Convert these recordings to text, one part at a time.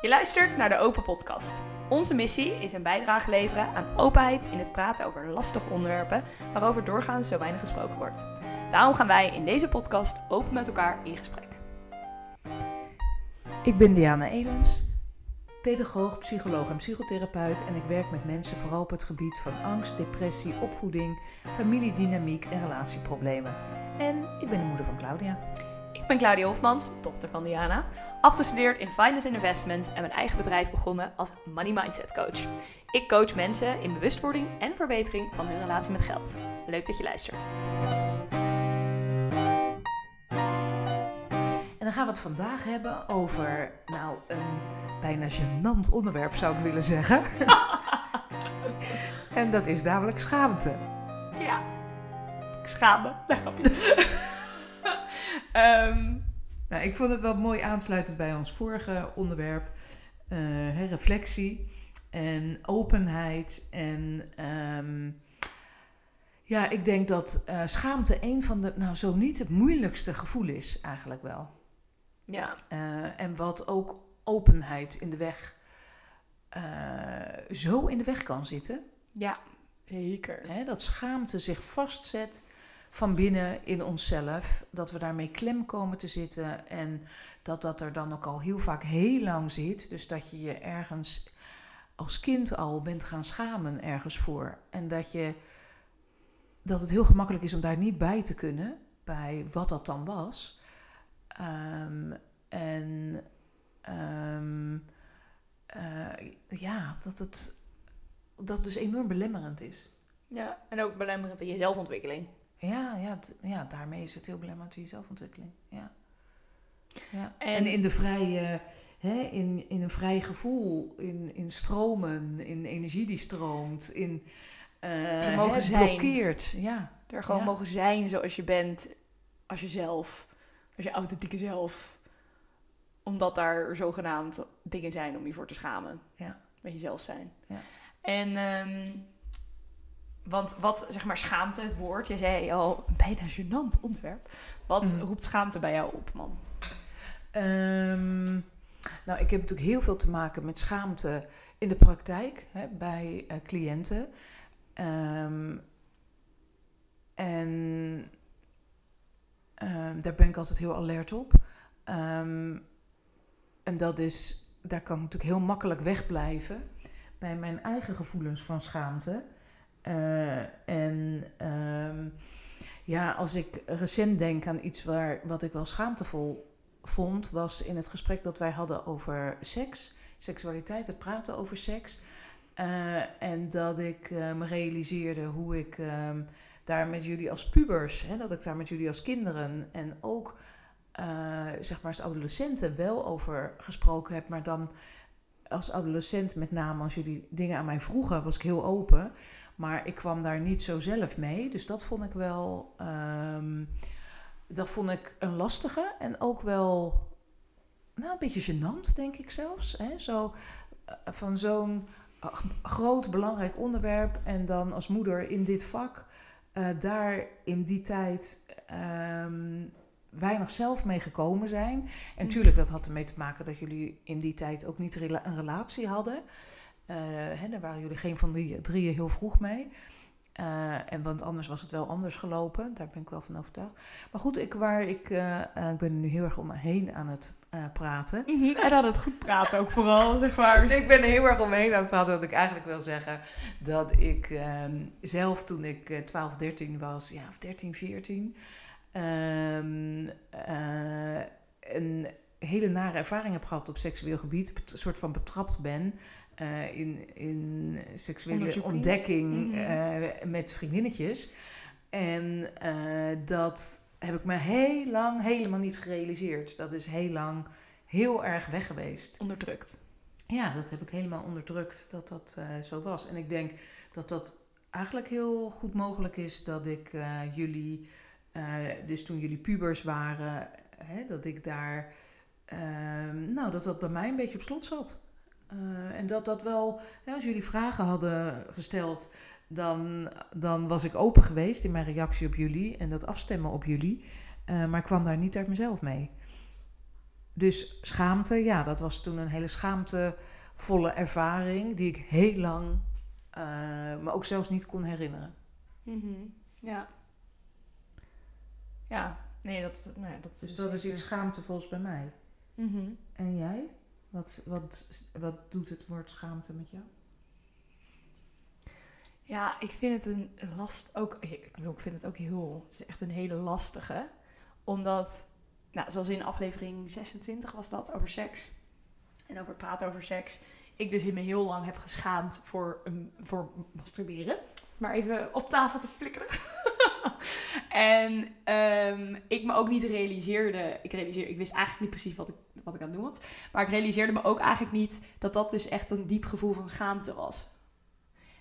Je luistert naar de Open Podcast. Onze missie is een bijdrage leveren aan openheid in het praten over lastige onderwerpen waarover doorgaans zo weinig gesproken wordt. Daarom gaan wij in deze podcast open met elkaar in gesprek. Ik ben Diana Elens, pedagoog, psycholoog en psychotherapeut en ik werk met mensen vooral op het gebied van angst, depressie, opvoeding, familiedynamiek en relatieproblemen. En ik ben de moeder van Claudia. Ik ben Claudia Hofmans, dochter van Diana, afgestudeerd in Finance and Investments en mijn eigen bedrijf begonnen als Money Mindset Coach. Ik coach mensen in bewustwording en verbetering van hun relatie met geld. Leuk dat je luistert. En dan gaan we het vandaag hebben over, nou, een bijna gênant onderwerp zou ik willen zeggen. en dat is namelijk schaamte. Ja, ik schaam me. Nee, grapje. Ehm, Nou, ik vond het wel mooi aansluitend bij ons vorige onderwerp. eh, reflectie en openheid. En ehm, ja, ik denk dat eh, schaamte een van de, nou zo niet het moeilijkste gevoel is eigenlijk wel. ja, Eh, en wat ook openheid in de weg, zo in de weg kan zitten. ja, zeker. Hè, dat schaamte zich vastzet van binnen in onszelf. Dat we daarmee klem komen te zitten. En dat dat er dan ook al heel vaak heel lang zit. Dus dat je je ergens als kind al bent gaan schamen ergens voor. En dat, je, dat het heel gemakkelijk is om daar niet bij te kunnen. Bij wat dat dan was. Ehm, en em, eh, ja, dat het, dat dus enorm belemmerend is. Ja, en ook belemmerend in je zelfontwikkeling. Ja, ja, ja, daarmee is het heel belangrijk in je zelfontwikkeling. Ja. Ja. En- En, in, de vrije, hè, in, in een vrij gevoel, in, in stromen, in energie die stroomt, in eh, mogen zijn. blokkeert. Ja. Er gewoon Ja. mogen zijn zoals je bent, als jezelf, als je authentieke zelf. Omdat daar zogenaamd dingen zijn om je voor te schamen. Ja. Met jezelf zijn. Ja. En, ehm, want wat, zeg maar, schaamte, het woord, je zei al, een bijna gênant onderwerp. Wat Mhm. roept schaamte bij jou op, man? Ehm, nou, ik heb natuurlijk heel veel te maken met schaamte in de praktijk hè, bij eh, cliënten. Ehm, en ehm, daar ben ik altijd heel alert op. En dat is, daar kan ik natuurlijk heel makkelijk wegblijven bij mijn eigen gevoelens van schaamte. Eh, en ehm, ja, als ik recent denk aan iets waar, wat ik wel schaamtevol vond, was in het gesprek dat wij hadden over seks, seksualiteit, het praten over seks. Eh, en dat ik eh, me realiseerde hoe ik ehm, daar met jullie als pubers, hè, dat ik daar met jullie als kinderen en ook zeg maar als adolescenten wel over gesproken heb, maar dan als adolescent met name als jullie dingen aan mij vroegen, was ik heel open. Maar ik kwam daar niet zo zelf mee. Dus dat vond ik wel. ehm, dat vond ik een lastige en ook wel. Nou, een beetje gênant, denk ik zelfs. Hè? Zo, eh, van zo'n eh, groot, belangrijk onderwerp. En dan als moeder in dit vak. eh, daar in die tijd. ehm, weinig zelf mee gekomen zijn. En Mhm. natuurlijk, dat had ermee te maken dat jullie in die tijd ook niet rela- een relatie hadden. Eh, hè, daar waren jullie geen van die drieën heel vroeg mee. Eh, en want anders was het wel anders gelopen. Daar ben ik wel van overtuigd. Maar goed, ik, waar ik, eh, ik ben er nu heel erg om me heen aan het praten. En dan het goed praten ook vooral, zeg maar. Ik ben er heel erg omheen aan het praten. Dat ik eigenlijk wil zeggen dat ik ehm, zelf toen ik eh, 12, 13 was, ja, of 13, 14, ehm, eh, een hele nare ervaring heb gehad op seksueel gebied. Een soort van betrapt ben eh, in, in seksuele ontdekking Mhm. eh, met vriendinnetjes. En eh, dat heb ik me heel lang helemaal niet gerealiseerd. Dat is heel lang heel erg weg geweest. Onderdrukt. Ja, dat heb ik helemaal onderdrukt dat dat zo was. En ik denk dat dat eigenlijk heel goed mogelijk is dat ik jullie, dus toen jullie pubers waren, hè, dat ik daar, ehm, nou, dat dat bij mij een beetje op slot zat. Eh, en dat dat wel, hè, als jullie vragen hadden gesteld, dan, dan was ik open geweest in mijn reactie op jullie en dat afstemmen op jullie. Eh, maar ik kwam daar niet uit mezelf mee. dus schaamte, ja, dat was toen een hele schaamtevolle ervaring die ik heel lang uh, me ook zelfs niet kon herinneren. Mhm. Ja. Ja, nee, dat, nou ja, dat is Dus dat is iets schaamtevols bij mij. Mhm. En jij? Wat, wat, wat doet het woord schaamte met jou? Ja, ik vind het een last ook. Ik bedoel, ik vind het ook heel. Het is echt een hele lastige. Omdat, nou, zoals in aflevering 26 was dat over seks. En over praten over seks. Ik dus in me heel lang heb geschaamd voor, um, voor masturberen. Maar even op tafel te flikkeren. en um, ik me ook niet realiseerde. Ik, realiseer, ik wist eigenlijk niet precies wat ik, wat ik aan het doen was. Maar ik realiseerde me ook eigenlijk niet dat dat dus echt een diep gevoel van schaamte was.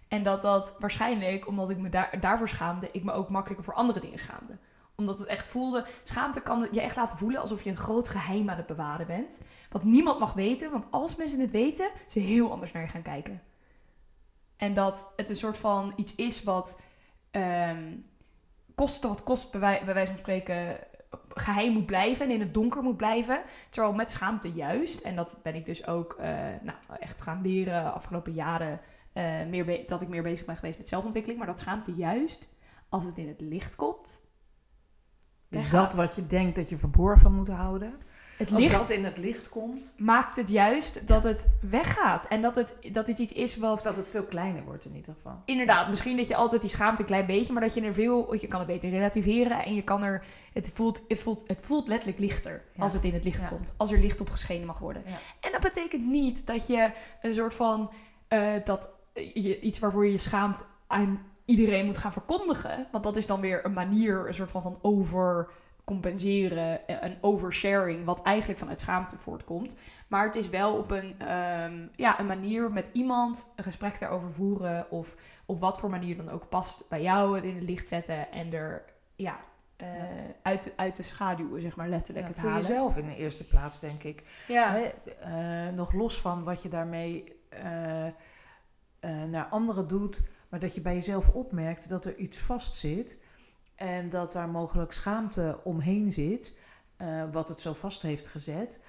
En dat dat waarschijnlijk, omdat ik me daar, daarvoor schaamde, ik me ook makkelijker voor andere dingen schaamde. Omdat het echt voelde, schaamte kan je echt laten voelen alsof je een groot geheim aan het bewaren bent. Wat niemand mag weten, want als mensen het weten, ze heel anders naar je gaan kijken. En dat het een soort van iets is wat um, kost wat kost, bij, wij, bij wijze van spreken, geheim moet blijven en in het donker moet blijven. Terwijl met schaamte juist, en dat ben ik dus ook uh, nou, echt gaan leren afgelopen jaren uh, meer dat ik meer bezig ben geweest met zelfontwikkeling. Maar dat schaamte juist als het in het licht komt. Dus dat wat je denkt dat je verborgen moet houden. Het als dat in het licht komt. Maakt het juist dat het weggaat. En dat het, dat het iets is wat. Of dat het veel kleiner wordt in ieder geval. Inderdaad, misschien dat je altijd die schaamte een klein beetje. Maar dat je er veel. Je kan het beter relativeren. En je kan er. Het voelt, het voelt, het voelt letterlijk lichter. Als het in het licht komt. Als er licht op geschenen mag worden. En dat betekent niet dat je een soort van. Uh, dat je, iets waarvoor je je schaamt aan iedereen moet gaan verkondigen. Want dat is dan weer een manier, een soort van, van overcompenseren, eh, een oversharing, wat eigenlijk vanuit schaamte voortkomt. Maar het is wel op een, um, ja, een manier met iemand een gesprek daarover voeren. Of op wat voor manier dan ook past bij jou het in het licht zetten en er ja, uh, Uit, uit de schaduwen, zeg maar letterlijk. Ja, het voor halen. jezelf in de eerste plaats, denk ik. Ja. Hè, uh, nog los van wat je daarmee uh, naar anderen doet, maar dat je bij jezelf opmerkt dat er iets vastzit en dat daar mogelijk schaamte omheen zit, uh, wat het zo vast heeft gezet.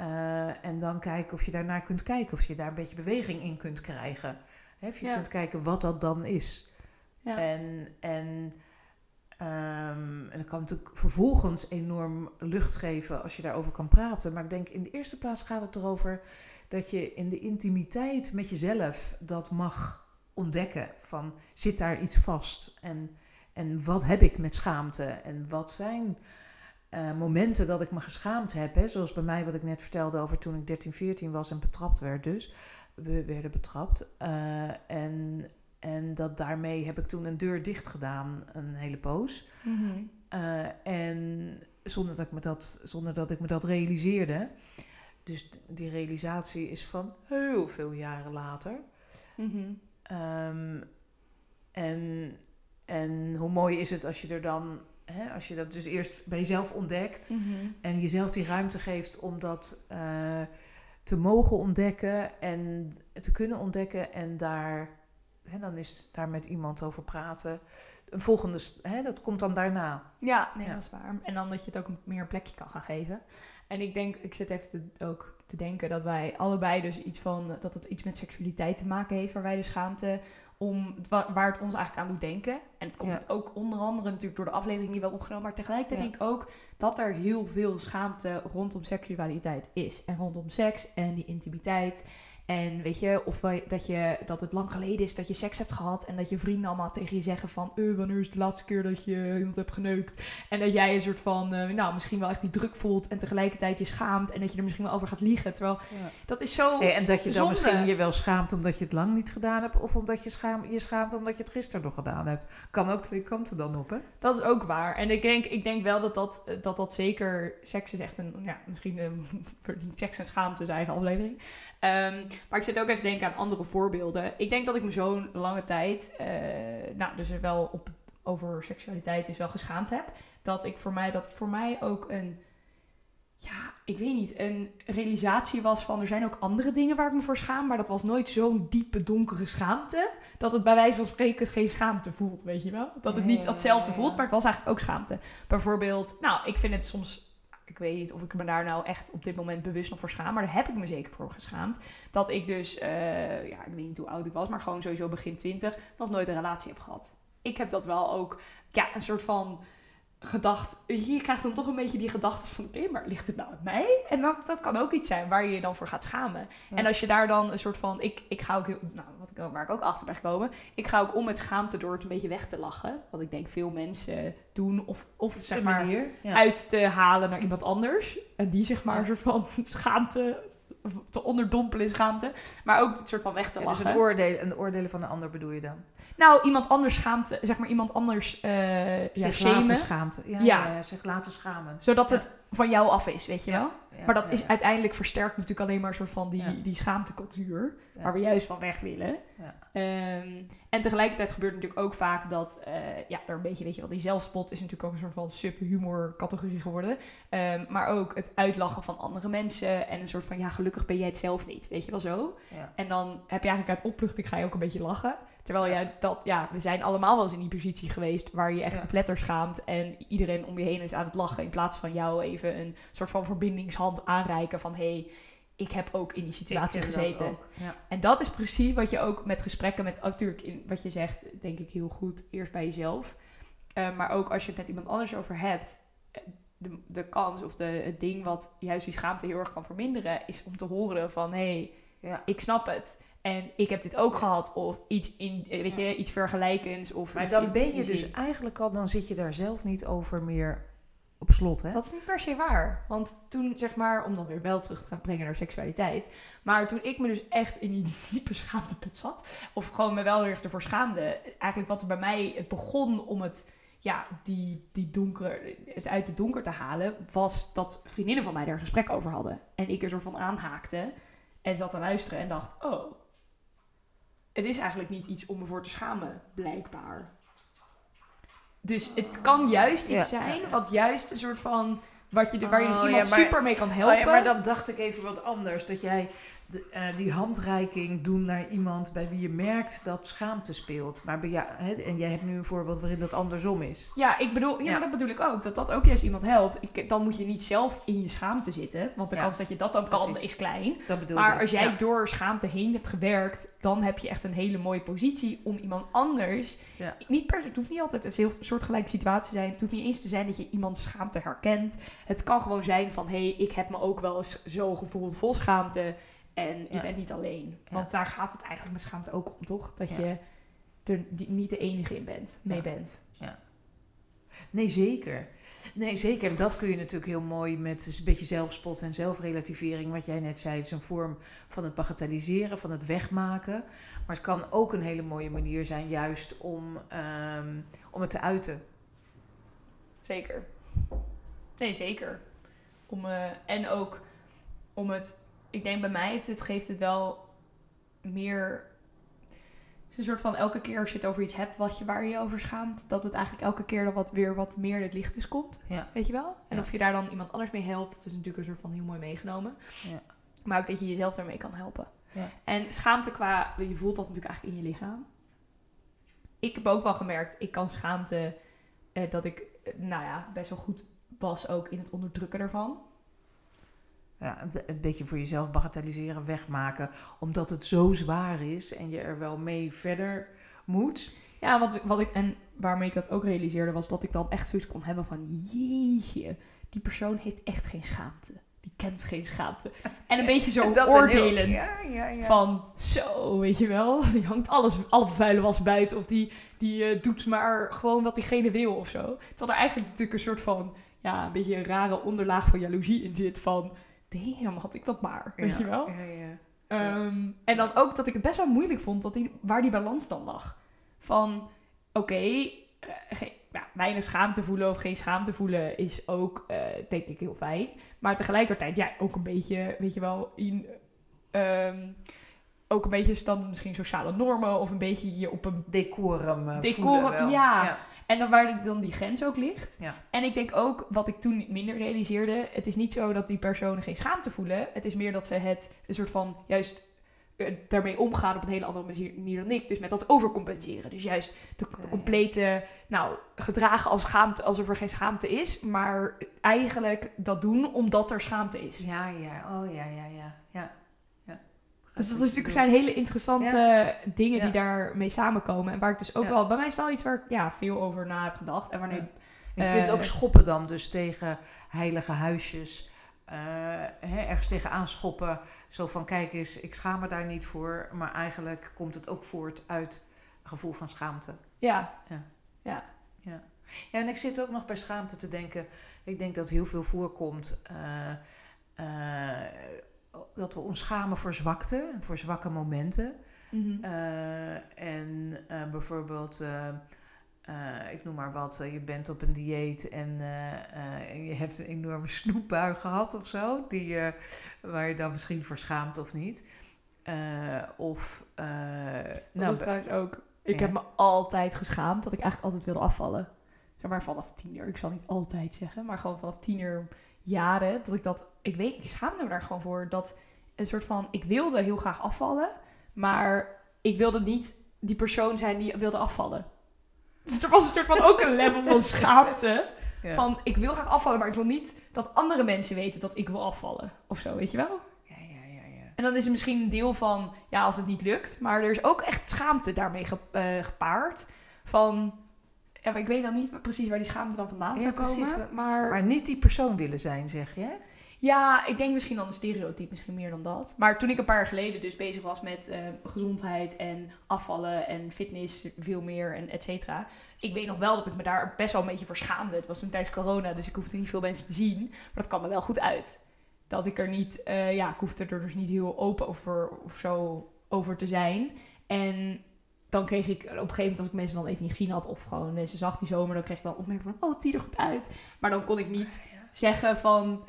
Uh, en dan kijken of je daarnaar kunt kijken, of je daar een beetje beweging in kunt krijgen. Hè, of je ja. kunt kijken wat dat dan is. Ja. En, en, um, en dat kan natuurlijk vervolgens enorm lucht geven als je daarover kan praten. Maar ik denk in de eerste plaats gaat het erover dat je in de intimiteit met jezelf dat mag ontdekken. Van zit daar iets vast? En, en wat heb ik met schaamte? En wat zijn uh, momenten dat ik me geschaamd heb? Hè? Zoals bij mij wat ik net vertelde over toen ik 13, 14 was en betrapt werd dus. We werden betrapt. Uh, en, en dat daarmee heb ik toen een deur dicht gedaan, een hele poos. Mm -hmm. uh, en zonder dat, ik me dat, zonder dat ik me dat realiseerde. Dus die realisatie is van heel veel jaren later. Mm -hmm. um, en, en hoe mooi is het als je er dan, hè, als je dat dus eerst bij jezelf ontdekt mm -hmm. en jezelf die ruimte geeft om dat uh, te mogen ontdekken en te kunnen ontdekken en daar, hè, dan is daar met iemand over praten. Een volgende, hè, dat komt dan daarna. Ja, nee, ja. dat is waar. En dan dat je het ook meer een plekje kan gaan geven. En ik denk, ik zit even te, ook te denken dat wij allebei dus iets van, dat het iets met seksualiteit te maken heeft, waar wij de schaamte om, waar het ons eigenlijk aan doet denken. En het komt ja. ook onder andere natuurlijk door de aflevering die we hebben opgenomen, maar tegelijkertijd ja. denk ik ook dat er heel veel schaamte rondom seksualiteit is. En rondom seks en die intimiteit. En weet je, of dat, je, dat het lang geleden is dat je seks hebt gehad. En dat je vrienden allemaal tegen je zeggen van... Uh, wanneer is de laatste keer dat je iemand hebt geneukt? En dat jij een soort van, uh, nou, misschien wel echt die druk voelt. En tegelijkertijd je schaamt. En dat je er misschien wel over gaat liegen. Terwijl, ja. dat is zo hey, En dat je dan zonde. misschien je wel schaamt omdat je het lang niet gedaan hebt. Of omdat je schaam, je schaamt omdat je het gisteren nog gedaan hebt. Kan ook twee kanten dan op, hè? Dat is ook waar. En ik denk, ik denk wel dat dat, dat dat zeker... Seks is echt een, ja, misschien een seks en schaamte zijn eigen aflevering. Um, maar ik zit ook even te denken aan andere voorbeelden. Ik denk dat ik me zo'n lange tijd, uh, nou, dus er wel op, over seksualiteit is wel geschaamd heb. Dat ik voor mij, dat voor mij ook een, ja, ik weet niet, een realisatie was van er zijn ook andere dingen waar ik me voor schaam. Maar dat was nooit zo'n diepe, donkere schaamte. Dat het bij wijze van spreken geen schaamte voelt, weet je wel? Dat het niet hetzelfde voelt, maar het was eigenlijk ook schaamte. Bijvoorbeeld, nou, ik vind het soms ik weet niet of ik me daar nou echt op dit moment bewust nog voor schaam, maar daar heb ik me zeker voor geschaamd. Dat ik dus, eh, ja, ik weet niet hoe oud ik was, maar gewoon sowieso begin twintig, nog nooit een relatie heb gehad. Ik heb dat wel ook, ja, een soort van gedacht. Je krijgt dan toch een beetje die gedachte van: oké, maar ligt het nou aan mij? En dat, dat kan ook iets zijn waar je je dan voor gaat schamen. Ja. En als je daar dan een soort van. Ik, ik ga ook heel. Nou, wat ik, waar ik ook achter ben gekomen. Ik ga ook om met schaamte door het een beetje weg te lachen. Wat ik denk veel mensen doen. Of, of zeg maar manier. Ja. uit te halen naar iemand anders. En die zeg maar een soort van schaamte. Te onderdompelen in schaamte. Maar ook het soort van weg te Ja, dus lachen. het oordelen, een oordelen van een ander bedoel je dan? Nou, iemand anders schaamte. Zeg maar iemand anders. eh ja, shamen. laten schaamte. Ja, Ja. ja. ja, zich laten schamen. Zodat het van jou af is, weet je wel? Ja, maar dat ja, is ja. uiteindelijk versterkt natuurlijk alleen maar een soort van die, die schaamtecultuur. Waar we juist van weg willen. Ehm, en tegelijkertijd gebeurt natuurlijk ook vaak dat, eh, ja, er een beetje, weet je wel, die zelfspot is natuurlijk ook een soort van subhumor categorie geworden. Ehm, maar ook het uitlachen van andere mensen en een soort van, ja, gelukkig ben jij het zelf niet, weet je wel zo. En dan heb je eigenlijk uit opluchting ga je ook een beetje lachen. Terwijl Ja. jij dat, ja, we zijn allemaal wel eens in die positie geweest waar je echt Ja. pletter schaamt en iedereen om je heen is aan het lachen in plaats van jou even een soort van verbindingshand aanreiken van, hé, hey, ik heb ook in die situatie dat gezeten. Ja. En dat is precies wat je ook met gesprekken met, natuurlijk, in wat je zegt, denk ik heel goed, eerst bij jezelf. Eh, maar ook als je het met iemand anders over hebt, eh, de, de kans of de, het ding wat juist die schaamte heel erg kan verminderen, is om te horen van, hé, hey, Ja. ik snap het. En ik heb dit ook gehad. Of iets, in, eh, weet je, iets vergelijkends. Of Maar dan ben je dus eigenlijk al, dan zit je daar zelf niet over meer op slot, hè? Dat is niet per se waar. Want toen, zeg maar, om dan weer wel terug te gaan brengen naar seksualiteit. Maar toen ik me dus echt in die diepe schaamteput zat. Of gewoon me wel heel erg ervoor schaamde. Eigenlijk wat er bij mij het begon om het, ja, die, die donker, het uit het donker te halen. Was dat vriendinnen van mij daar een gesprek over hadden. En ik er soort van aanhaakte. En zat te luisteren en dacht, oh. Het is eigenlijk niet iets om me voor te schamen, blijkbaar. Dus het kan juist iets Ja, zijn, ja. wat juist een soort van. Wat je, waar je dus Oh, iemand ja, maar- super mee kan helpen. Oh ja, maar dan dacht ik even wat anders. Dat jij de, eh, die handreiking doen naar iemand bij wie je merkt dat schaamte speelt. Maar bij jou, hè, en jij hebt nu een voorbeeld waarin dat andersom is. Ja, ik bedoel, ja, dat bedoel ik ook. Dat dat ook juist iemand helpt. Ik, dan moet je niet zelf in je schaamte zitten. Want de Ja, kans dat je dat dan kan is klein. Dat Maar ik. als jij door schaamte heen hebt gewerkt, dan heb je echt een hele mooie positie om iemand anders. Niet per se, het hoeft niet altijd een heel soortgelijke situatie te zijn. Het hoeft niet eens te zijn dat je iemands schaamte herkent. Het kan gewoon zijn van hé, hey, ik heb me ook wel eens zo gevoeld vol schaamte. En je Ja. bent niet alleen. Ja. Want daar gaat het eigenlijk met schaamte ook om, toch? Dat Ja. je er niet de enige in bent, mee Ja. bent. Nee, zeker. Nee, zeker. En dat kun je natuurlijk heel mooi met een beetje zelfspot en zelfrelativering. Wat jij net zei, het is een vorm van het bagatelliseren, van het wegmaken. Maar het kan ook een hele mooie manier zijn, juist om, ehm, om het te uiten. Zeker. Nee, zeker. Om, eh, en ook om het... Ik denk bij mij heeft het, geeft het wel meer... Het is een soort van elke keer als je het over iets hebt wat je, waar je over schaamt... dat het eigenlijk elke keer dan wat, weer wat meer in het licht is komt. Ja. Weet je wel? En Ja. of je daar dan iemand anders mee helpt... dat is natuurlijk een soort van heel mooi meegenomen. Ja. Maar ook dat je jezelf daarmee kan helpen. Ja. En schaamte qua... Je voelt dat natuurlijk eigenlijk in je lichaam. Ik heb ook wel gemerkt, ik kan schaamte... eh, dat ik, eh, nou ja, best wel goed was ook in het onderdrukken ervan. Ja, een- beetje voor jezelf bagatelliseren, wegmaken. Omdat het zo zwaar is en je er wel mee verder moet. Ja, wat, wat ik, en waarmee ik dat ook realiseerde, was dat ik dan echt zoiets kon hebben van, jeetje, die persoon heeft echt geen schaamte. Die kent geen schaamte. En een beetje zo heel- oordelend. ja, ja, ja. Van, zo, weet je wel, die hangt alles, alle vuile was buiten. Of die, die eh, doet maar gewoon wat diegene wil of zo. Terwijl er eigenlijk natuurlijk een soort van, ja, een beetje een rare onderlaag van jaloezie in zit. Van, damn, had ik dat maar, weet Ja, je wel. Ja, ja. Ehm, en dan ook dat ik het best wel moeilijk vond dat die, waar die balans dan lag. Van, oké, eh, geen- ja, weinig schaamte voelen of geen schaamte voelen is ook, eh, denk ik, heel fijn. Maar tegelijkertijd, ja, ook een beetje, weet je wel, in, ehm, ook een beetje dan misschien sociale normen of een beetje je op een... Decorum. eh, Decorum, ja. En dan waar dan die grens ook ligt. Ja. En ik denk ook, wat ik toen minder realiseerde, het is niet zo dat die personen geen schaamte voelen. Het is meer dat ze het een soort van juist eh, daarmee omgaan op een hele andere manier dan ik. Dus met dat overcompenseren. Dus juist de complete, nou, gedragen als schaamte, alsof er geen schaamte is. Maar eigenlijk dat doen omdat er schaamte is. Ja, ja, oh ja, ja. ja. ja. Dus dat is natuurlijk zijn hele interessante dingen Ja. die daarmee samenkomen. En waar ik dus ook Ja. wel, bij mij is wel iets waar ik ja, veel over na heb gedacht. En wanneer, Ja. Je kunt Eh, ook schoppen dan dus tegen heilige huisjes. eh, hè, ergens tegen aanschoppen. Zo van, kijk eens, ik schaam me daar niet voor. Maar eigenlijk komt het ook voort uit gevoel van schaamte. ja, Ja, en ik zit ook nog bij schaamte te denken. Ik denk dat heel veel voorkomt eh, dat we ons schamen voor zwakte, voor zwakke momenten. mhm. Eh, en eh, bijvoorbeeld, eh, ik noem maar wat, je bent op een dieet en je hebt een enorme snoepbui gehad of zo, die, waar je dan misschien voor schaamt of niet. Of, dat nou, is trouwens ook. Ik ja. heb me altijd geschaamd dat ik eigenlijk altijd wilde afvallen. Zeg maar vanaf tiener. Ik zal niet altijd zeggen, maar gewoon vanaf tiener jaren. Dat ik dat, ik weet, ik schaamde me daar gewoon voor. Dat een soort van, ik wilde heel graag afvallen. Maar ik wilde niet die persoon zijn die wilde afvallen. Dus er was een soort van ook een level van schaamte. ja. Van, ik wil graag afvallen, maar ik wil niet dat andere mensen weten dat ik wil afvallen. Of zo, weet je wel? ja, ja, ja, ja. En dan is er misschien een deel van, ja, als het niet lukt. Maar er is ook echt schaamte daarmee eh, gepaard. Van, ja, maar ik weet dan niet precies waar die schaamte dan vandaan Ja, zou precies. komen. Maar, Maar niet die persoon willen zijn, zeg je? ja, ik denk misschien dan een stereotype, misschien meer dan dat. Maar toen ik een paar jaar geleden dus bezig was met eh, gezondheid en afvallen en fitness veel meer en et cetera. Ik weet nog wel dat ik me daar best wel een beetje voor schaamde. Het was toen tijdens corona, dus ik hoefde niet veel mensen te zien. Maar dat kwam me wel goed uit. Dat ik er niet, eh, ja, ik hoefde er dus niet heel open over of zo over te zijn. En dan kreeg ik op een gegeven moment, als ik mensen dan even niet gezien had, of gewoon mensen zag die zomer, dan kreeg ik wel opmerking van, oh, het ziet er goed uit. Maar dan kon ik niet zeggen van,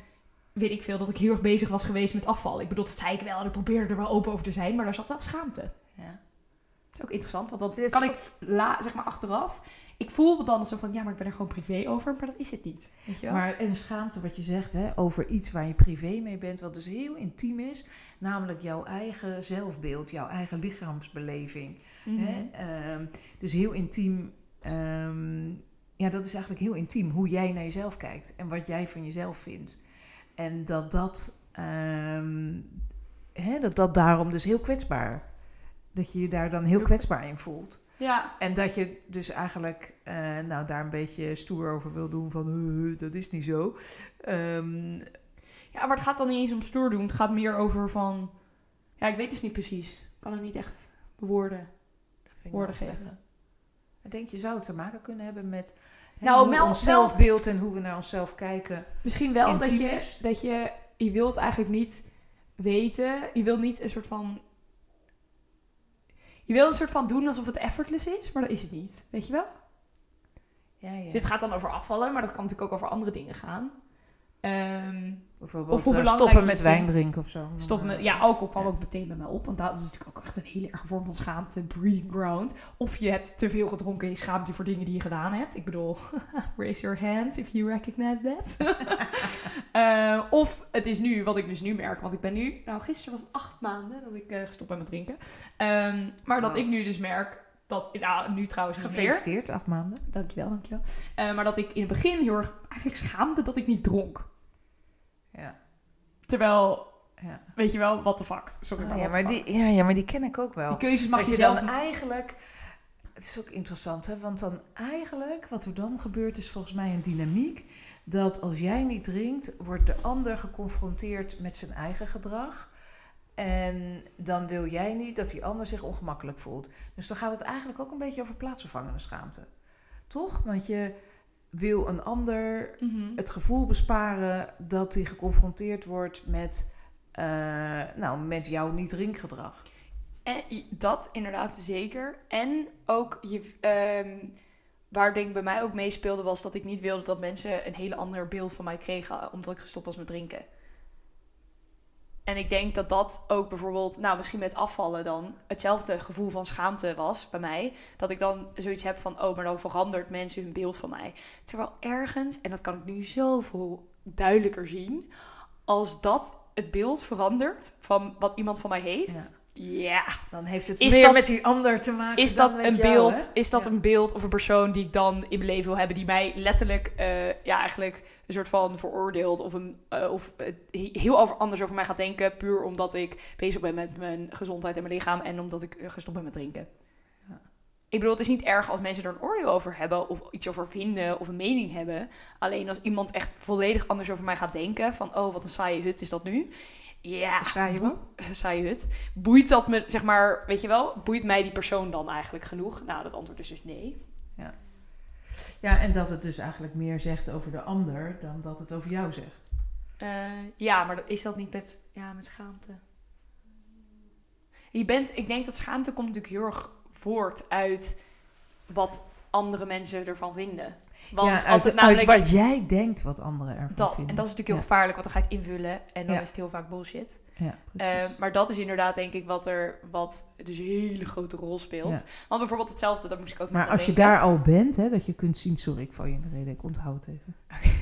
weet ik veel, dat ik heel erg bezig was geweest met afval. Ik bedoel, dat zei ik wel en ik probeerde er wel open over te zijn, maar daar zat wel schaamte. Ja. Dat is ook interessant, want dat kan ik la, zeg maar achteraf. Ik voel me dan zo van, ja, maar ik ben er gewoon privé over, maar dat is het niet. Weet je wel? Maar en schaamte wat je zegt hè, over iets waar je privé mee bent, wat dus heel intiem is, namelijk jouw eigen zelfbeeld, jouw eigen lichaamsbeleving. Mhm. Hè? Ehm, dus heel intiem, ehm, ja, dat is eigenlijk heel intiem hoe jij naar jezelf kijkt en wat jij van jezelf vindt. En dat dat, ehm, hè, dat, dat daarom dus heel kwetsbaar, dat je je daar dan Heel kwetsbaar in voelt. Ja, En dat je dus eigenlijk eh, nou, daar een beetje stoer over wil doen van "Huh, dat is niet zo. Ehm, Ja, maar het gaat dan niet eens om stoer doen. Het gaat meer over van... Ja, ik weet dus niet precies. Ik kan het niet echt bewoorden. Woorden wel geven. even. Ik denk je zou het te maken kunnen hebben met hè, Nou, hoe ons zelfbeeld en hoe we naar onszelf kijken. Misschien wel dat je, dat je... Je wilt eigenlijk niet weten... Je wilt niet een soort van... Je wil een soort van doen alsof het effortless is, maar dat is het niet. Weet je wel? Ja, ja. Dit gaat dan over afvallen, maar dat kan natuurlijk ook over andere dingen gaan. Ehm, Bijvoorbeeld of hoe eh, stoppen met wijn drinken of zo. Stop met, ja, alcohol kwam ook meteen bij mij op. Want dat is natuurlijk ook echt een hele erge vorm van schaamte. Breeding ground. Of je hebt te veel gedronken en je schaamt je voor dingen die je gedaan hebt. Ik bedoel, raise your hands if you recognize that. Eh, of het is nu, wat ik dus nu merk. Want ik ben nu, nou gisteren was het acht maanden dat ik eh, gestopt ben met drinken. Ehm, maar dat ik nu dus merk dat, nou nu trouwens. Gefeliciteerd, acht maanden. Dankjewel, dankjewel. Eh, maar dat ik in het begin heel erg eigenlijk schaamde dat ik niet dronk. Ja. Terwijl, Ja. weet je wel, what the fuck. Sorry, Ah, ja, maar fuck. die, ja, ja, maar die ken ik ook wel. Die keuzes mag dat je je zelf dan eigenlijk... Het is ook interessant, hè? Want dan eigenlijk, wat er dan gebeurt, is volgens mij een dynamiek. Dat als jij niet drinkt, wordt de ander geconfronteerd met zijn eigen gedrag. En dan wil jij niet dat die ander zich ongemakkelijk voelt. Dus dan gaat het eigenlijk ook een beetje over plaatsvervangende schaamte. Toch? Want je wil een ander Mhm. het gevoel besparen dat hij geconfronteerd wordt met, eh, nou, met jouw niet-drinkgedrag. En dat inderdaad zeker. En ook je, ehm, waar denk ik bij mij ook meespeelde was dat ik niet wilde dat mensen een hele ander beeld van mij kregen omdat ik gestopt was met drinken. En ik denk dat dat ook bijvoorbeeld, nou misschien met afvallen dan, hetzelfde gevoel van schaamte was bij mij. Dat ik dan zoiets heb van, oh, maar dan verandert mensen hun beeld van mij. Terwijl ergens, en dat kan ik nu zoveel duidelijker zien, als dat het beeld verandert van wat iemand van mij heeft. Ja. Dan heeft het Is meer dat- met die ander te maken Is dan dat, met een jou, beeld, hè? is dat Ja. een beeld of een persoon die ik dan in mijn leven wil hebben, die mij letterlijk, eh, ja, eigenlijk een soort van veroordeelt of, een, eh, of he- heel over, anders over mij gaat denken, puur omdat ik bezig ben met mijn gezondheid en mijn lichaam en omdat ik eh, gestopt ben met drinken. Ja. Ik bedoel, het is niet erg als mensen er een oordeel over hebben of iets over vinden of een mening hebben. Alleen als iemand echt volledig anders over mij gaat denken, van oh, wat een saaie hut is dat nu. Ja, Saaie wat? saaie hut. Boeit dat me, zeg maar, weet je wel, boeit mij die persoon dan eigenlijk genoeg? Nou, dat antwoord is dus nee. Ja, en dat het dus eigenlijk meer zegt over de ander dan dat het over jou zegt. Eh, ja, maar is dat niet met, ja, met schaamte? Je bent, ik denk dat schaamte komt natuurlijk heel erg voort uit wat andere mensen ervan vinden. Want ja, als uit, het namelijk uit wat jij denkt wat anderen ervan dat, vinden. en dat is natuurlijk heel Ja. gevaarlijk, want dan ga je het invullen en dan Ja. is het heel vaak bullshit. Ja, Eh, maar dat is inderdaad denk ik wat er wat dus een hele grote rol speelt. Want bijvoorbeeld hetzelfde, dat moest ik ook maar als je daar al bent, hè, dat je kunt zien... Sorry, ik val je in de reden. Ik onthoud het even.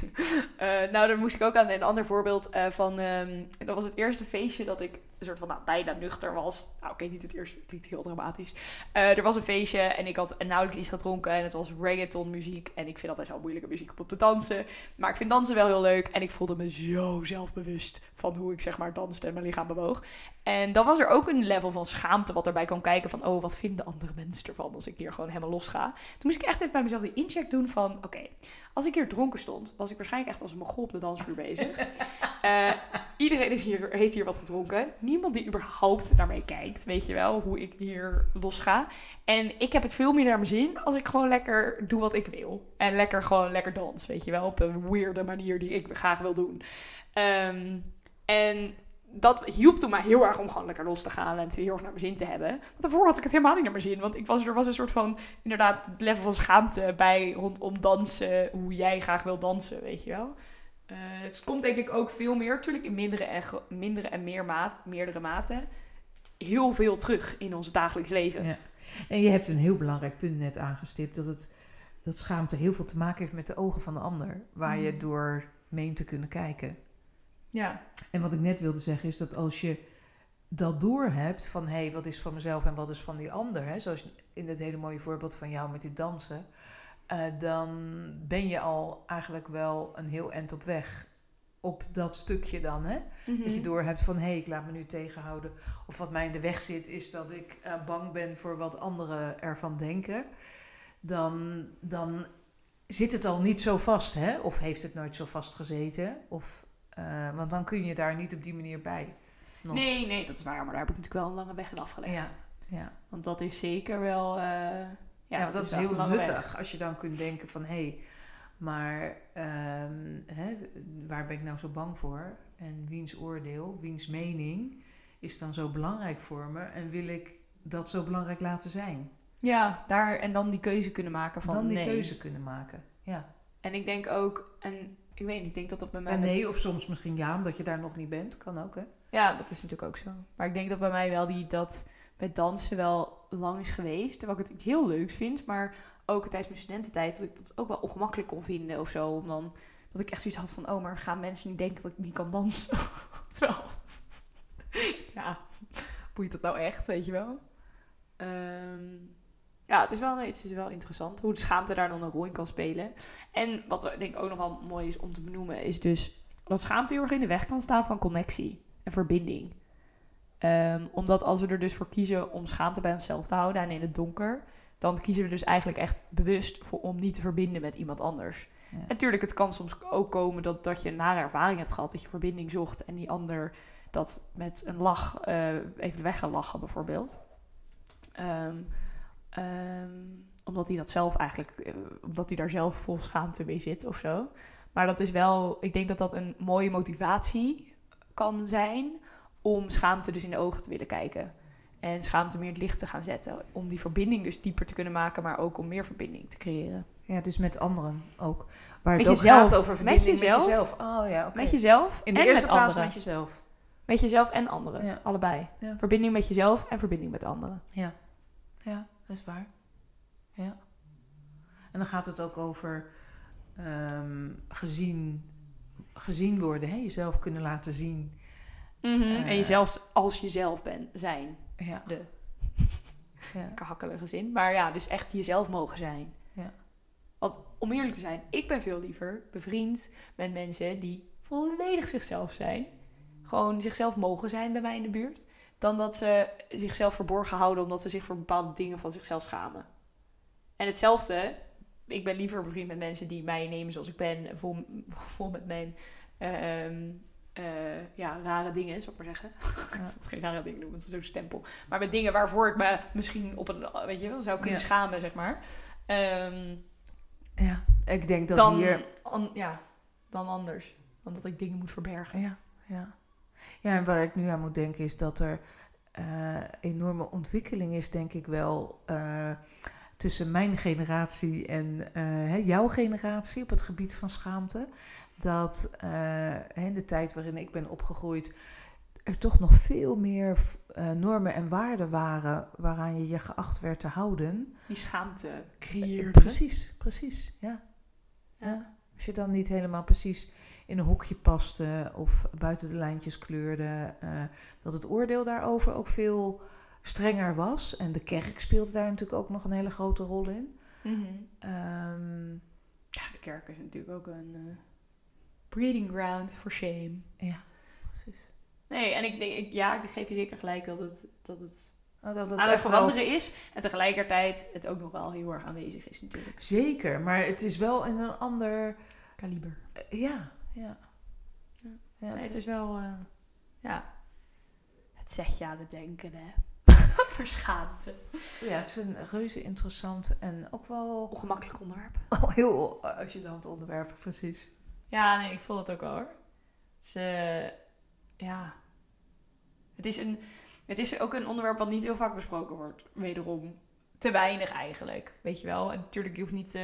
Eh, nou, daar moest ik ook aan een ander voorbeeld eh, van. ehm, dat was het eerste feestje dat ik een soort van nou, bijna nuchter was. Nou, oké, niet het eerste, het klinkt heel dramatisch. Eh, er was een feestje en ik had nauwelijks iets gedronken en het was reggaeton muziek. En ik vind best wel moeilijke muziek om op te dansen. Maar ik vind dansen wel heel leuk en ik voelde me zo zelfbewust van hoe ik zeg maar danste en mijn lichaam bewoog. En dan was er ook een level van schaamte wat erbij kwam kijken van, oh, wat vinden andere mensen ervan als ik hier gewoon helemaal los ga. Toen moest ik echt even bij mezelf die incheck doen van, oké, als ik hier dronken stond, was ik waarschijnlijk echt als een mogol op de dansvloer bezig. Eh, iedereen is hier, heeft hier wat gedronken. Niemand die überhaupt naar mij kijkt, weet je wel, hoe ik hier los ga. En ik heb het veel meer naar mijn zin als ik gewoon lekker doe wat ik wil. En lekker gewoon lekker dans, weet je wel, op een weirde manier die ik graag wil doen. Ehm, en dat hielp toen mij heel erg om gewoon lekker los te gaan en het heel erg naar mijn zin te hebben. Want daarvoor had ik het helemaal niet naar mijn zin. Want ik was, er was een soort van, inderdaad, het level van schaamte bij rondom dansen. Hoe jij graag wil dansen, weet je wel. Eh, het komt denk ik ook veel meer, natuurlijk in mindere en, mindere en meer maat, meerdere maten, heel veel terug in ons dagelijks leven. Ja. En je hebt een heel belangrijk punt net aangestipt. Dat, het, dat schaamte heel veel te maken heeft met de ogen van de ander. Waar je Mm. door meent te kunnen kijken. Ja. En wat ik net wilde zeggen is dat als je dat doorhebt van hé, hey, wat is van mezelf en wat is van die ander, hè, zoals in het hele mooie voorbeeld van jou met die dansen, eh, dan ben je al eigenlijk wel een heel eind op weg op dat stukje dan, hè? Mhm. Dat je doorhebt van hé, hey, ik laat me nu tegenhouden. Of wat mij in de weg zit, is dat ik eh, bang ben voor wat anderen ervan denken. Dan, dan zit het al niet zo vast, hè? Of heeft het nooit zo vast gezeten? Of, eh, want dan kun je daar niet op die manier bij. Nog. Nee, nee, dat is waar. Maar daar heb ik natuurlijk wel een lange weg in afgelegd. Ja, ja. Want dat is zeker wel... eh, ja, ja, want dat is heel weg. nuttig als je dan kunt denken van hé, hey, maar ehm, hè, waar ben ik nou zo bang voor? En wiens oordeel, wiens mening is dan zo belangrijk voor me? En wil ik dat zo belangrijk laten zijn? Ja, daar en dan die keuze kunnen maken van dan die nee. keuze kunnen maken. Ja. En ik denk ook, en ik weet niet, ik denk dat dat bij mij... En met- nee, of soms misschien ja, omdat je daar nog niet bent. Kan ook, hè? Ja, dat is natuurlijk ook zo. Maar ik denk dat bij mij wel die, dat met dansen wel lang is geweest. Terwijl ik het iets heel leuks vind. Maar ook tijdens mijn studententijd dat ik dat ook wel ongemakkelijk kon vinden of zo. Om dan, dat ik echt zoiets had van, oh, maar gaan mensen niet denken dat ik niet kan dansen? Terwijl, ja, boeit dat nou echt, weet je wel? Ehm, ja, het is, wel, het is wel interessant hoe de schaamte daar dan een rol in kan spelen. En wat denk ik ook nog wel mooi is om te benoemen, is dus dat schaamte heel erg in de weg kan staan van connectie en verbinding. Ehm, omdat als we er dus voor kiezen om schaamte bij onszelf te houden en in het donker, dan kiezen we dus eigenlijk echt bewust voor om niet te verbinden met iemand anders. Ja. En Natuurlijk, het kan soms ook komen dat, dat je een nare ervaring hebt gehad, dat je verbinding zocht en die ander dat met een lach eh, even weg lachen, bijvoorbeeld. Ehm, ehm, omdat hij dat zelf eigenlijk, eh, omdat hij daar zelf vol schaamte mee zit of zo. Maar dat is wel, ik denk dat dat een mooie motivatie kan zijn om schaamte dus in de ogen te willen kijken. En schaamte meer het licht te gaan zetten. Om die verbinding dus dieper te kunnen maken, maar ook om meer verbinding te creëren. Ja, dus met anderen ook. Waar het Met ook jezelf. gaat over Met verbinding met jezelf. jezelf. Oh ja. Met jezelf In de en eerste met plaats anderen. met jezelf. Met jezelf en anderen. Ja. Allebei. Ja. Verbinding met jezelf en verbinding met anderen. Ja, ja, dat is waar. Ja. En dan gaat het ook over ehm, gezien, gezien worden, hè? jezelf kunnen laten zien. Mhm. Eh. en jezelf als jezelf ben, zijn. Ja. De ja. hakkelige zin. Maar ja, dus echt jezelf mogen zijn. Ja. Want om eerlijk te zijn, ik ben veel liever bevriend met mensen die volledig zichzelf zijn. Gewoon zichzelf mogen zijn bij mij in de buurt. Dan dat ze zichzelf verborgen houden omdat ze zich voor bepaalde dingen van zichzelf schamen. En hetzelfde, ik ben liever bevriend met mensen die mij nemen zoals ik ben. Vol, vol met mijn ehm, eh, ja, rare dingen, zou ik maar zeggen. Ja. Ik geen rare dingen noemen, want het is zo'n stempel. Maar met dingen waarvoor ik me misschien op een, weet je wel, zou kunnen Ja. schamen, zeg maar. Ehm, ja. Ik denk dat dan, hier... an- ja, dan anders. Dan dat ik dingen moet verbergen. Ja, ja. Ja, en waar ik nu aan moet denken is dat er eh, enorme ontwikkeling is, denk ik wel, eh, tussen mijn generatie en eh, hè, jouw generatie op het gebied van schaamte. Dat in de tijd waarin ik ben opgegroeid, er toch nog veel meer normen en waarden waren waaraan je je geacht werd te houden. Die schaamte creëerde. Precies, precies, ja. Ja. ja. Als je dan niet helemaal precies in een hokje paste of buiten de lijntjes kleurde, eh, dat het oordeel daarover ook veel strenger was. En de kerk speelde daar natuurlijk ook nog een hele grote rol in. Mhm. Ehm, Ja, de kerk is natuurlijk ook een eh, breeding ground for shame. ja, precies. Nee, en ik denk, ik, ja, ik geef je zeker gelijk dat het, dat het Nou, dat het aan het wel- veranderen is. En tegelijkertijd het ook nog wel heel erg aanwezig is natuurlijk. Zeker, maar het is wel in een ander. Kaliber. ja, ja. Ja. Ja, Nee, het- is wel, eh, ja, het zet je aan het denken, hè. Verschaamte. ja, het is een reuze interessant en ook wel Ongemakkelijk onderwerp. heel als je dan het onderwerp precies. Ja, nee, ik voel het ook wel hoor. Dus, eh, ja. Het is, een, het is ook een onderwerp wat niet heel vaak besproken wordt. Wederom. Te weinig eigenlijk, weet je wel. En natuurlijk, je hoeft niet... eh,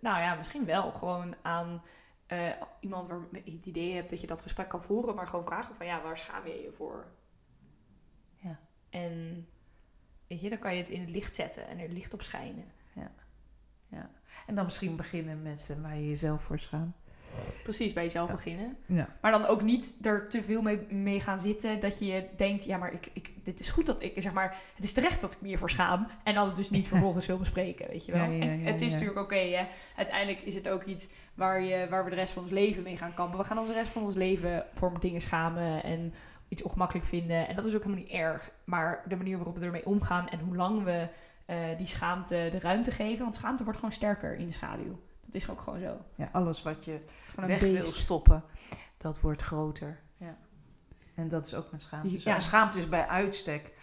nou ja, misschien wel gewoon aan eh, iemand waar je het idee hebt dat je dat gesprek kan voeren. Maar gewoon vragen van, ja, waar schaam je je voor? Ja. En weet je, dan kan je het in het licht zetten en er licht op schijnen. En dan misschien beginnen met eh, waar je jezelf voor schaamt. Precies, bij jezelf Ja. beginnen. Ja. Maar dan ook niet er te veel mee, mee gaan zitten dat je denkt, ja, maar ik, ik, dit is goed dat ik, zeg maar, het is terecht dat ik me hiervoor schaam. En dan het dus niet vervolgens wil bespreken, weet je wel. Ja, het is natuurlijk oké, hè. Uiteindelijk is het ook iets waar, je, waar we de rest van ons leven mee gaan kampen. We gaan ons de rest van ons leven voor dingen schamen en iets ongemakkelijk vinden. En dat is ook helemaal niet erg. Maar de manier waarop we ermee omgaan en hoe lang we eh, die schaamte de ruimte geven. Want schaamte wordt gewoon sterker in de schaduw. Dat is ook gewoon zo. ja, alles wat je weg wil stoppen, dat wordt groter. Ja. En dat is ook met schaamte. zo. Ja. Schaamte is bij uitstek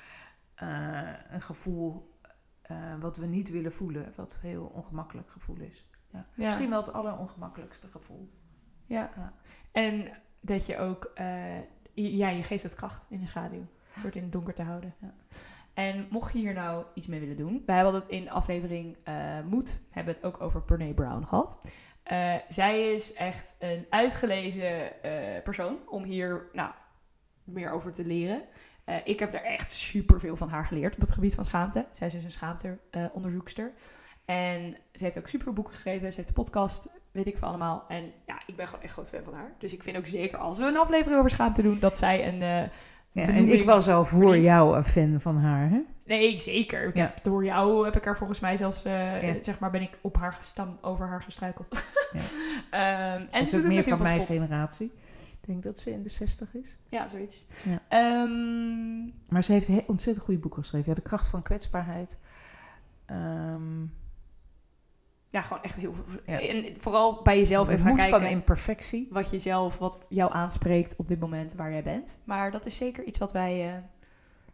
eh, een gevoel eh, wat we niet willen voelen, wat een heel ongemakkelijk gevoel is. Ja. Ja. Misschien wel het allerongemakkelijkste gevoel. Ja. Ja. En dat je ook, eh, ja, je geeft het kracht in de schaduw. Door het in het donker te houden. Ja. En mocht je hier nou iets mee willen doen, wij hebben het in aflevering eh Moed, hebben het ook over Brene Brown gehad. Eh, zij is echt een uitgelezen eh, persoon om hier nou, meer over te leren. Ik heb er echt super veel van haar geleerd op het gebied van schaamte. Zij is dus een schaamte-onderzoekster. en ze heeft ook super boeken geschreven. Ze heeft een podcast, weet ik veel allemaal. En ja, ik ben gewoon echt groot fan van haar. Dus ik vind ook zeker als we een aflevering over schaamte doen, dat zij een... Ja, en ik was al voor jou een fan van haar, hè? Nee, zeker. Ik Ja. heb- door jou heb ik haar volgens mij zelfs, eh, Ja. zeg maar, ben ik op haar gestam, over haar gestruikeld. Ja. Ehm, en En ze is doet ook meer van mijn spot. generatie. Ik denk dat ze in de 60 is. Ja, zoiets. Ja. Ehm, Maar ze heeft he- ontzettend goede boeken geschreven. Ja, de kracht van kwetsbaarheid. Ehm, ja, gewoon echt heel veel. Ja. En vooral bij jezelf even gaan kijken van imperfectie. wat je zelf, wat jou aanspreekt op dit moment waar jij bent. Maar dat is zeker iets wat wij eh,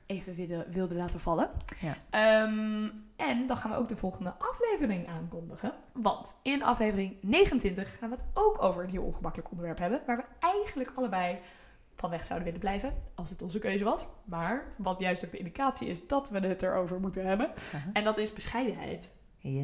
even wilden, wilden laten vallen. Ja. Ehm, en dan gaan we ook de volgende aflevering aankondigen. Want in aflevering 29 gaan we het ook over een heel ongemakkelijk onderwerp hebben. Waar we eigenlijk allebei van weg zouden willen blijven. Als het onze keuze was. Maar wat juist ook de indicatie is dat we het erover moeten hebben. En dat is bescheidenheid. Ja.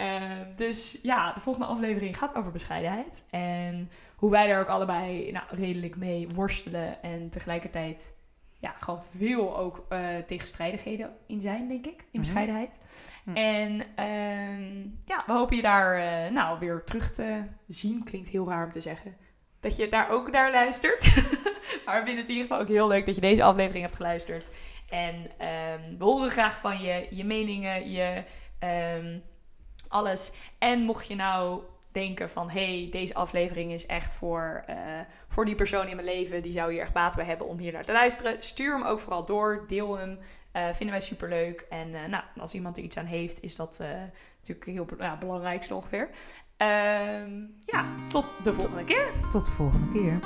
Eh, dus ja, de volgende aflevering gaat over bescheidenheid. En hoe wij daar ook allebei nou, redelijk mee worstelen. En tegelijkertijd ja, gewoon veel ook eh, tegenstrijdigheden in zijn, denk ik. In Mhm. bescheidenheid. Hm. En ehm, ja, we hopen je daar eh, nou weer terug te zien. Klinkt heel raar om te zeggen. Dat je daar ook naar luistert. maar we vinden het in ieder geval ook heel leuk dat je deze aflevering hebt geluisterd. En ehm, we horen graag van je, je meningen, je ehm, alles. En mocht je nou denken van... hey, deze aflevering is echt voor, eh, voor die persoon in mijn leven... die zou hier echt baat bij hebben om hier naar te luisteren. Stuur hem ook vooral door. Deel hem. Uh, vinden wij super leuk. En uh, nou, als iemand er iets aan heeft, is dat uh, natuurlijk heel ja, belangrijkste ongeveer. Ehm, ja, tot de volgende keer. Tot de volgende keer.